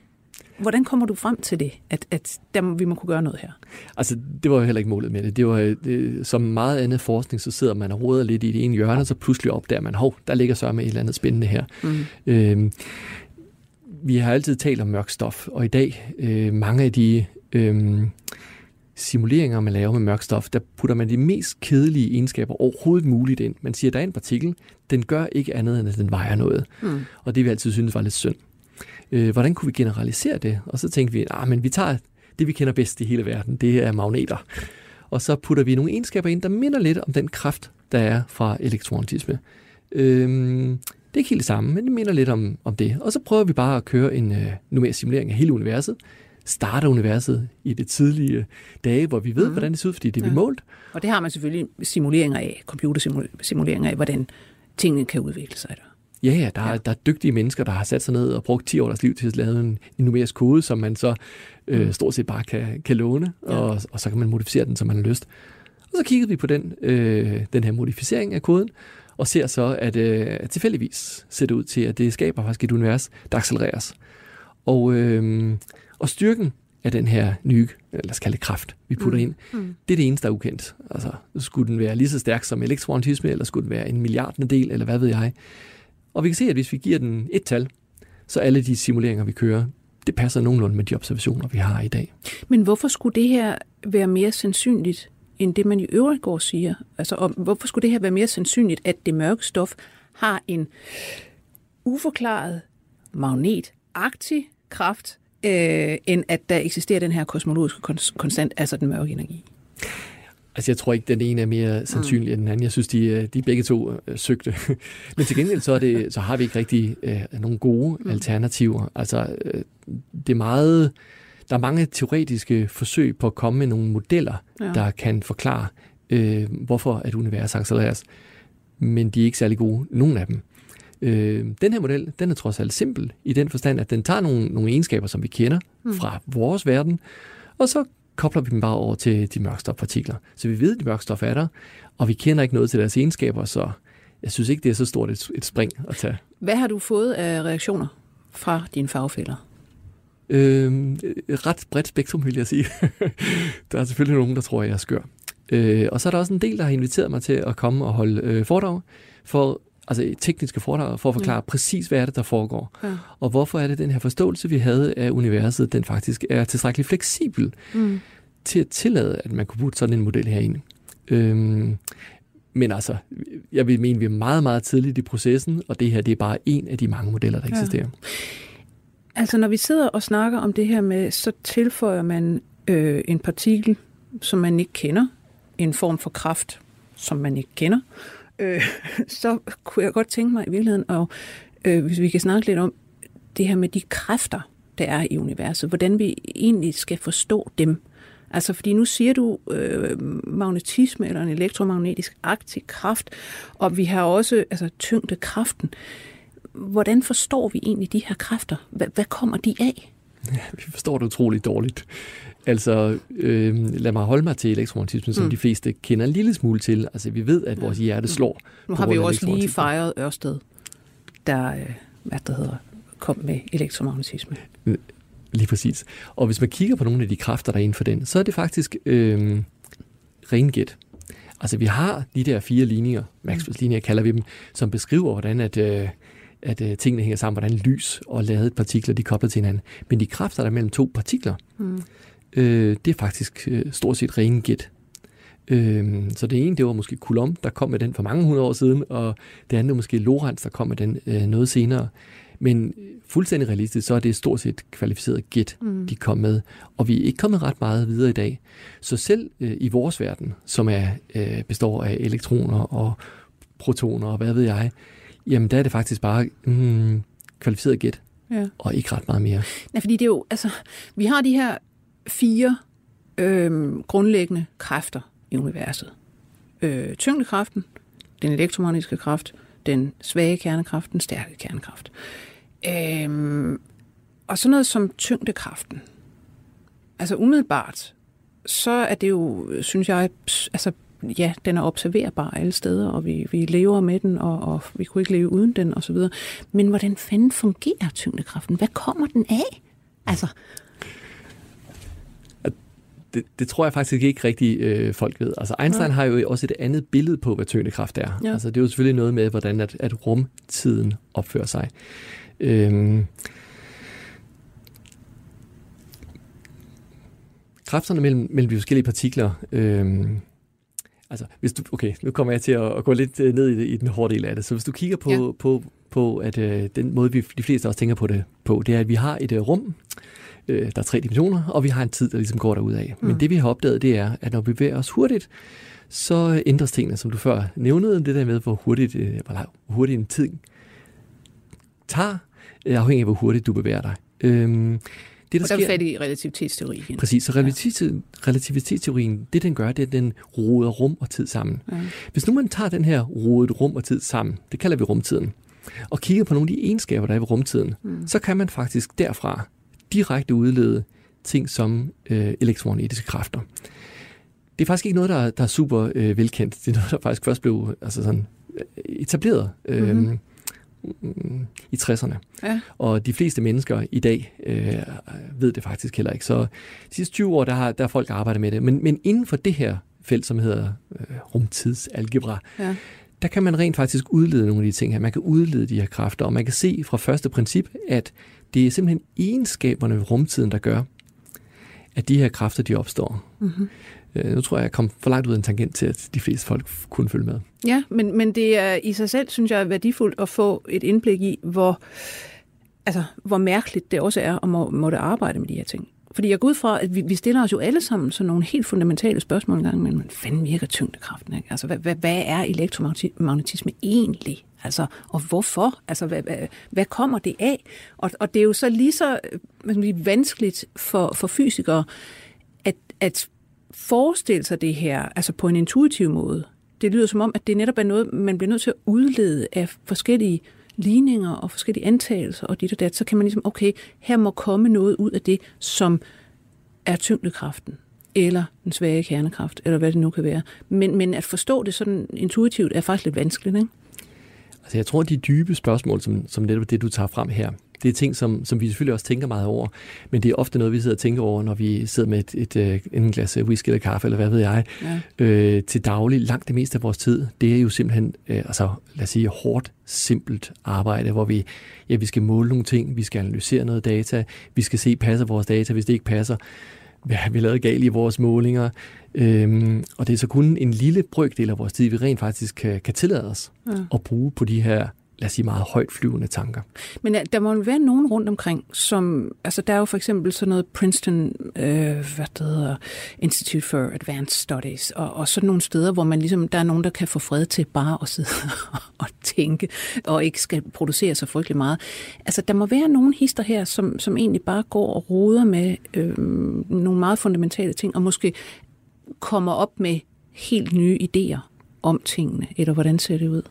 Hvordan kommer du frem til det, at, at der, vi må kunne gøre noget her? Altså, det var jo heller ikke målet med det. Det var det, som meget andet forskning, så sidder man og roder lidt i det ene hjørne, og så pludselig opdager man, hov, der ligger så med et eller andet spændende her. Mm. Øhm, vi har altid talt om mørk stof, og i dag, øh, mange af de øh, simuleringer, man laver med mørk stof, der putter man de mest kedelige egenskaber overhovedet muligt ind. Man siger, at der er en partikel, den gør ikke andet, end at den vejer noget. Mm. Og det vi altid synes var lidt synd. Øh, hvordan kunne vi generalisere det? Og så tænkte vi, ah, men vi tager det, vi kender bedst i hele verden, det er magneter. Og så putter vi nogle egenskaber ind, der minder lidt om den kraft, der er fra elektromagnetisme. Øh, det er ikke helt det samme, men det minder lidt om, om det. Og så prøver vi bare at køre en øh, numerisk simulering af hele universet. Starter universet i det tidlige dage, hvor vi ved, mm. hvordan det ser ud, fordi det er ja. vi målt. Og det har man selvfølgelig simuleringer af, computersimuleringer af, hvordan tingene kan udvikle sig der. Ja, ja, der, ja. Er, der er dygtige mennesker, der har sat sig ned og brugt 10 års liv til at lave en, en numerisk kode, som man så øh, mm. stort set bare kan, kan låne, ja. og, og så kan man modificere den, som man har lyst. Og så kiggede vi på den, øh, den her modificering af koden, og ser så, at øh, tilfældigvis ser det ud til, at det skaber faktisk et univers, der accelereres. Og, øh, og styrken af den her nye, lad os kalde det kraft, vi putter mm. ind, mm. det er det eneste, der er ukendt. Altså, skulle den være lige så stærk som elektromagnetisme, eller skulle den være en milliardende del, eller hvad ved jeg. Og vi kan se, at hvis vi giver den et tal, så alle de simuleringer, vi kører, det passer nogenlunde med de observationer, vi har i dag. Men hvorfor skulle det her være mere sandsynligt end det, man i øvrigt går og siger? Altså, og hvorfor skulle det her være mere sandsynligt, at det mørke stof har en uforklaret magnetagtig kraft, øh, end at der eksisterer den her kosmologiske konstant, altså den mørke energi? Altså, jeg tror ikke, den ene er mere sandsynlig mm. end den anden. Jeg synes, de, øh, de begge to øh, søgte. (laughs) Men til gengæld, så, er det, så har vi ikke rigtig øh, nogle gode mm. alternativer. Altså, øh, det er meget der er mange teoretiske forsøg på at komme med nogle modeller, ja. der kan forklare, øh, hvorfor at universet accelereres. Men de er ikke særlig gode, nogen af dem. Øh, den her model, den er trods alt simpel, i den forstand, at den tager nogle, nogle egenskaber, som vi kender mm. fra vores verden, og så kobler vi dem bare over til de mørkstofpartikler. Så vi ved, at de mørkstof er der, og vi kender ikke noget til deres egenskaber, så jeg synes ikke, det er så stort et, et spring at tage. Hvad har du fået af reaktioner fra dine fagfælder? Øh, ret bredt spektrum, vil jeg sige. (laughs) der er selvfølgelig nogen, der tror, at jeg er skør. Øh, og så er der også en del, der har inviteret mig til at komme og holde øh, foredrag, for, altså tekniske foredrag, for at forklare ja. præcis, hvad er det, der foregår. Ja. Og hvorfor er det den her forståelse, vi havde af universet, den faktisk er tilstrækkeligt fleksibel mm. til at tillade, at man kunne putte sådan en model herind. Øhm, men altså, jeg vil mene, vi er meget, meget tidligt i processen, og det her det er bare en af de mange modeller, der ja. eksisterer. Altså, når vi sidder og snakker om det her med, så tilføjer man øh, en partikel, som man ikke kender, en form for kraft, som man ikke kender, øh, så kunne jeg godt tænke mig i virkeligheden, og øh, hvis vi kan snakke lidt om det her med de kræfter, der er i universet, hvordan vi egentlig skal forstå dem. Altså, fordi nu siger du øh, magnetisme eller en elektromagnetisk aktiv kraft, og vi har også altså, tyngdekraften. hvordan forstår vi egentlig de her kræfter? Hvad, hvad kommer de af? Ja, vi forstår det utroligt dårligt. Altså, øh, lad mig holde mig til elektromagnetismen, som mm. de fleste kender en lille smule til. Altså, vi ved, at vores hjerte slår. Nu har vi jo også lige fejret Ørsted, der, øh, hvad det hedder, kom med elektromagnetisme. Lige præcis. Og hvis man kigger på nogle af de kræfter, der er inden for den, så er det faktisk øh, rengæt. Altså, vi har de der fire linjer, Maxwell's linjer kalder vi dem, som beskriver, hvordan at, øh, at øh, tingene hænger sammen, hvordan lys og ladet partikler de er koblet til hinanden. Men de kræfter, der er mellem to partikler, mm. Øh, det er faktisk øh, stort set rene gæt. Øhm, så det ene, det var måske Coulomb, der kom med den for mange hundrede år siden, og det andet måske Lorentz, der kom med den øh, noget senere. Men fuldstændig realistisk, så er det stort set kvalificeret gæt, mm. de kom med. Og vi er ikke kommet ret meget videre i dag. Så selv øh, i vores verden, som er øh, består af elektroner og protoner og hvad ved jeg, jamen der er det faktisk bare mm, kvalificeret gæt, ja. og ikke ret meget mere. Ja, fordi det er jo, altså, vi har de her fire øh, grundlæggende kræfter i universet. Øh, tyngdekraften, den elektromagnetiske kraft, den svage kernekraft, den stærke kernekraft. Øh, og sådan noget som tyngdekraften. Altså umiddelbart, så er det jo, synes jeg, altså ja, den er observerbar alle steder, og vi, vi lever med den, og, og vi kunne ikke leve uden den, osv. Men hvordan fanden fungerer tyngdekraften? Hvad kommer den af? Altså, det, det tror jeg faktisk ikke rigtig øh, folk ved. Altså Einstein ja. har jo også et andet billede på, hvad tyngdekraft er. Ja. Altså det er jo selvfølgelig noget med, hvordan at, at rumtiden opfører sig. Øhm, kræfterne mellem, mellem de forskellige partikler, øhm, altså hvis du, okay, nu kommer jeg til at, at gå lidt øh, ned i, i den hårde del af det, så hvis du kigger på, ja. på, på at øh, den måde, vi de fleste også tænker på det på, det er, at vi har et øh, rum, øh, der er tre dimensioner, og vi har en tid, der ligesom går derud af. Mm. Men det vi har opdaget, det er, at når vi bevæger os hurtigt, så ændres tingene, som du før nævnede, det der med, hvor hurtigt, øh, hvor, hurtigt en tid tager, øh, afhængig af, hvor hurtigt du bevæger dig. Øhm, det, der og der sker, fat i relativitetsteori. Præcis, så ja. relativitetsteorien, det den gør, det er, at den roder rum og tid sammen. Ja. Hvis nu man tager den her rodet rum og tid sammen, det kalder vi rumtiden, og kigger på nogle af de egenskaber, der er ved rumtiden, mm. så kan man faktisk derfra direkte udlede ting som øh, elektromagnetiske kræfter. Det er faktisk ikke noget, der, der er super øh, velkendt. Det er noget, der faktisk først blev altså sådan, øh, etableret øh, mm-hmm. i 60'erne. Ja. Og de fleste mennesker i dag øh, ved det faktisk heller ikke. Så de sidste 20 år, der har, der har folk arbejdet med det. Men, men inden for det her felt, som hedder øh, rumtidsalgebra, ja. Der kan man rent faktisk udlede nogle af de ting her. Man kan udlede de her kræfter, og man kan se fra første princip, at det er simpelthen egenskaberne ved rumtiden, der gør, at de her kræfter, de opstår. Mm-hmm. nu tror jeg, jeg kom for langt ud af en tangent til, at de fleste folk kunne følge med. Ja, men, men det er i sig selv, synes jeg, værdifuldt at få et indblik i, hvor, altså, hvor mærkeligt det også er at må, måtte arbejde med de her ting. Fordi jeg går ud fra, at vi, vi stiller os jo alle sammen sådan nogle helt fundamentale spørgsmål en gang, men hvordan fanden virker tyngdekraften? Ikke? Altså, hvad, hvad, hvad er elektromagnetisme egentlig? Altså, og hvorfor? Altså, hvad, hvad, hvad kommer det af? Og, og det er jo så lige så øh, hvad skal sige, vanskeligt for, for fysikere at, at forestille sig det her altså på en intuitiv måde. Det lyder som om, at det netop er noget, man bliver nødt til at udlede af forskellige ligninger og forskellige antagelser og dit og dat, så kan man ligesom, okay, her må komme noget ud af det, som er tyngdekraften eller den svage kernekraft, eller hvad det nu kan være. Men, men at forstå det sådan intuitivt er faktisk lidt vanskeligt, ikke? Altså jeg tror, at de dybe spørgsmål, som, som netop det, du tager frem her, det er ting, som, som vi selvfølgelig også tænker meget over, men det er ofte noget, vi sidder og tænker over, når vi sidder med et, et, et en glas whisky eller kaffe, eller hvad ved jeg, ja. øh, til daglig. Langt det meste af vores tid, det er jo simpelthen, øh, altså lad os sige, hårdt, simpelt arbejde, hvor vi, ja, vi skal måle nogle ting, vi skal analysere noget data, vi skal se, passer vores data, hvis det ikke passer, hvad har vi lavet galt i vores målinger, Øhm, og det er så kun en lille brøkdel af vores tid, vi rent faktisk kan, kan tillade os ja. at bruge på de her lad os sige, meget højt flyvende tanker. Men der må jo være nogen rundt omkring, som, altså der er jo for eksempel sådan noget Princeton, øh, hvad det hedder, Institute for Advanced Studies, og, og sådan nogle steder, hvor man ligesom, der er nogen, der kan få fred til bare at sidde (laughs) og tænke, og ikke skal producere så frygtelig meget. Altså der må være nogen hister her, som, som egentlig bare går og roder med øh, nogle meget fundamentale ting, og måske kommer op med helt nye idéer om tingene, eller hvordan ser det ud?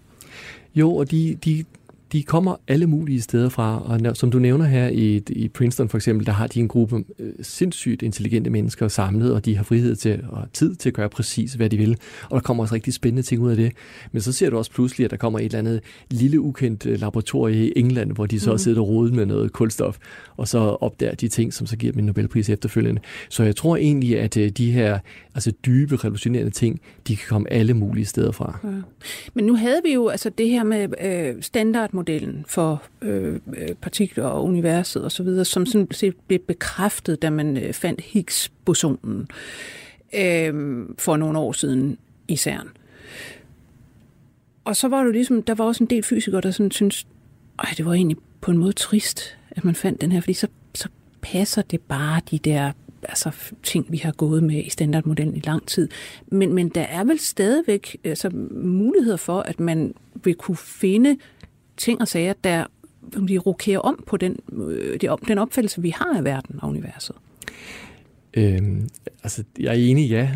Jo, og de, de, de kommer alle mulige steder fra, og som du nævner her i, i Princeton for eksempel, der har de en gruppe øh, sindssygt intelligente mennesker samlet, og de har frihed til og tid til at gøre præcis, hvad de vil. Og der kommer også rigtig spændende ting ud af det. Men så ser du også pludselig, at der kommer et eller andet lille ukendt øh, laboratorie i England, hvor de så mm. sidder og rodet med noget kulstof, og så opdager de ting, som så giver dem en Nobelpris efterfølgende. Så jeg tror egentlig, at øh, de her altså dybe, revolutionerende ting, de kan komme alle mulige steder fra. Ja. Men nu havde vi jo altså det her med øh, modellen for øh, øh, partikler og universet osv., som sådan set blev bekræftet, da man øh, fandt Higgs-bosonen. øh, for nogle år siden i CERN. Og så var det ligesom, der var også en del fysikere, der sådan syntes, at det var egentlig på en måde trist, at man fandt den her, fordi så, så passer det bare de der altså, ting, vi har gået med i standardmodellen i lang tid. Men, men der er vel stadigvæk altså, muligheder for, at man vil kunne finde ting og sager, der de rokerer om på den, øh, den opfattelse, vi har af verden og universet. Øhm, altså, jeg er enig, ja.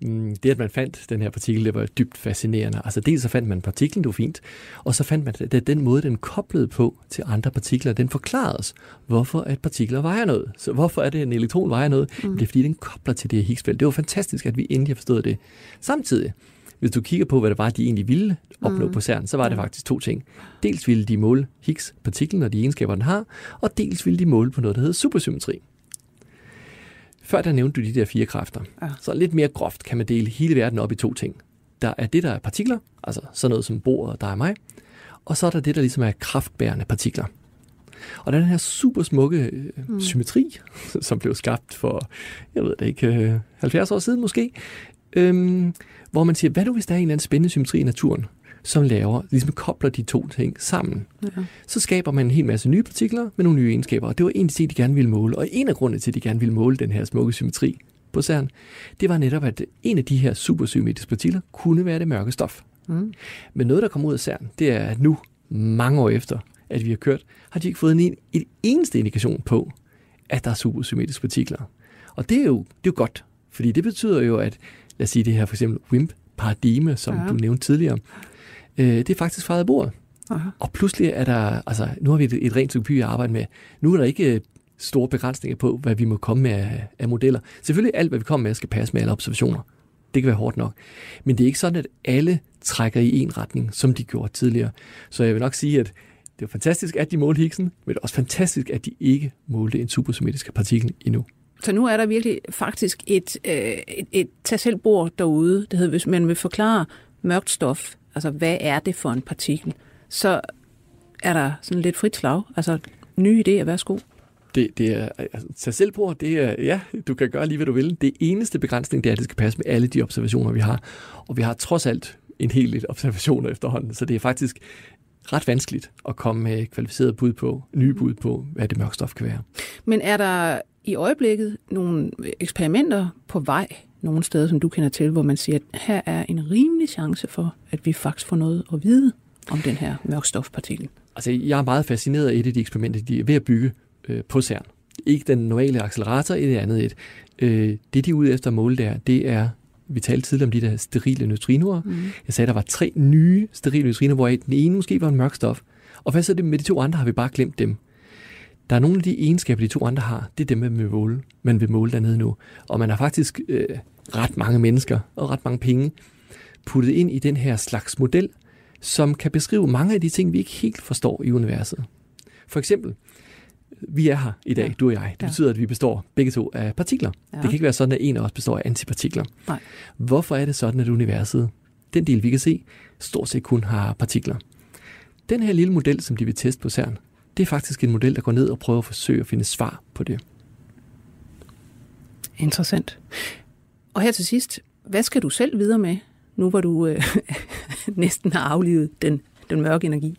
Mm, det, at man fandt den her partikel, det var dybt fascinerende. Altså, dels så fandt man partiklen, det var fint, og så fandt man, at den måde, den koblede på til andre partikler, den forklarede os, hvorfor at partikler vejer noget. Så hvorfor er det, at en elektron vejer noget? Mm. Det er, fordi den kobler til det her Higgsfelt. Det var fantastisk, at vi endelig har forstået det. Samtidig, hvis du kigger på, hvad det var, de egentlig ville opnå mm. på CERN, så var det faktisk to ting. Dels ville de måle Higgs-partiklen og de egenskaber, den har, og dels ville de måle på noget, der hedder supersymmetri. Før der nævnte du de der fire kræfter. Ja. Så lidt mere groft kan man dele hele verden op i to ting. Der er det, der er partikler, altså sådan noget som bordet, der er mig, og så er der det, der ligesom er kraftbærende partikler. Og den her super smukke øh, mm. symmetri, (laughs) som blev skabt for, jeg ved det ikke, 70 øh, år siden måske, øhm, hvor man siger, hvad du hvis der er en eller anden spændende symmetri i naturen? som laver, ligesom kobler de to ting sammen. Ja. Så skaber man en hel masse nye partikler med nogle nye egenskaber, og det var en af de ting, de gerne ville måle. Og en af grundene til, at de gerne ville måle den her smukke symmetri på CERN, det var netop, at en af de her supersymmetriske partikler kunne være det mørke stof. Mm. Men noget, der kommer ud af CERN, det er, at nu, mange år efter, at vi har kørt, har de ikke fået en, et eneste indikation på, at der er supersymmetriske partikler. Og det er jo, det er jo godt, fordi det betyder jo, at lad os sige det her for eksempel WIMP-paradigme, som ja. du nævnte tidligere, øh, det er faktisk fejret bordet. Aha. Og pludselig er der, altså nu har vi et, et rent psykopi at arbejde med. Nu er der ikke øh, store begrænsninger på, hvad vi må komme med af, af modeller. Selvfølgelig alt, hvad vi kommer med, skal passe med alle observationer. Det kan være hårdt nok. Men det er ikke sådan, at alle trækker i en retning, som de gjorde tidligere. Så jeg vil nok sige, at det er fantastisk, at de målte Higgsen, men det er også fantastisk, at de ikke målte en supersymmetrisk partikel endnu. Så nu er der virkelig faktisk et, øh, et, et tag selv bord derude, det hedder, hvis man vil forklare mørkt stof altså hvad er det for en partikel, så er der sådan lidt frit slag. Altså nye idéer, værsgo. Det, det er, altså, tag selv på, det er, ja, du kan gøre lige, hvad du vil. Det eneste begrænsning, det er, at det skal passe med alle de observationer, vi har. Og vi har trods alt en hel del observationer efterhånden, så det er faktisk ret vanskeligt at komme med kvalificeret bud på, nye bud på, hvad det mørkstof kan være. Men er der i øjeblikket nogle eksperimenter på vej, nogle steder, som du kender til, hvor man siger, at her er en rimelig chance for, at vi faktisk får noget at vide om den her mørkstofpartikel? Altså, jeg er meget fascineret af et af de eksperimenter, de er ved at bygge øh, på CERN. Ikke den normale accelerator, et andet et. Øh, det, de er ude efter at måle der, det er vi talte tidligere om de der sterile neutrinoer. Mm. Jeg sagde, at der var tre nye sterile neutrinoer, hvor den ene måske var en mørk stof. Og hvad så det med de to andre? Har vi bare glemt dem? Der er nogle af de egenskaber, de to andre har, det er dem, man vil måle, man vil måle dernede nu. Og man har faktisk øh, ret mange mennesker og ret mange penge puttet ind i den her slags model, som kan beskrive mange af de ting, vi ikke helt forstår i universet. For eksempel, vi er her i dag, ja. du og jeg. Det ja. betyder, at vi består begge to af partikler. Ja. Det kan ikke være sådan, at en af os består af antipartikler. Nej. Hvorfor er det sådan, at universet, den del vi kan se, stort set kun har partikler? Den her lille model, som de vil teste på CERN, det er faktisk en model, der går ned og prøver at forsøge at finde svar på det. Interessant. Og her til sidst, hvad skal du selv videre med, nu hvor du øh, (laughs) næsten har aflivet den, den mørke energi?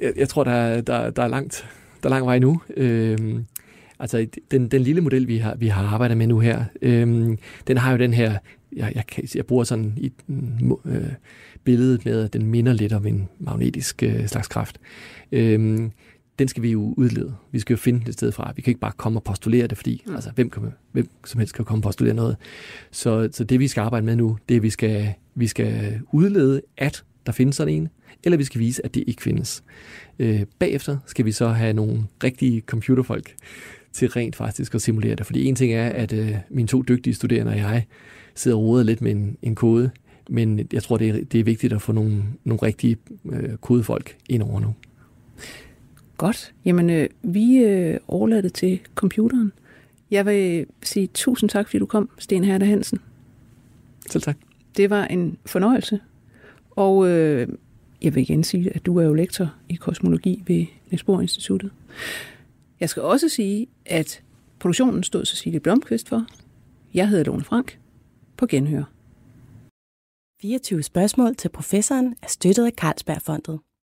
Jeg, jeg tror, der er, der, der, er langt, der er lang vej nu. Øhm, altså, den, den lille model, vi har, vi har arbejdet med nu her, øhm, den har jo den her, jeg, jeg, jeg bruger sådan i øh, billedet med, at den minder lidt om en magnetisk øh, slags kraft. Øhm, den skal vi jo udlede. Vi skal jo finde det sted fra. Vi kan ikke bare komme og postulere det, fordi mm. altså, hvem, kan, hvem som helst kan komme og postulere noget. Så, så det, vi skal arbejde med nu, det er, at vi skal, vi skal udlede, at der findes sådan en, eller vi skal vise, at det ikke findes. Øh, bagefter skal vi så have nogle rigtige computerfolk til rent faktisk at simulere det. Fordi en ting er, at øh, mine to dygtige studerende og jeg sidder og roder lidt med en, en kode, men jeg tror, det er, det er vigtigt at få nogle, nogle rigtige øh, kodefolk ind over nu. Godt. Jamen, øh, vi øh, overlader det til computeren. Jeg vil sige tusind tak, fordi du kom, Sten Herder Hansen. Selv tak. Det var en fornøjelse. Og øh, jeg vil igen sige, at du er jo lektor i kosmologi ved Niels Bohr Instituttet. Jeg skal også sige, at produktionen stod Cecilie Blomqvist for. Jeg hedder Lone Frank. På genhør. 24 spørgsmål til professoren er støttet af Carlsbergfondet.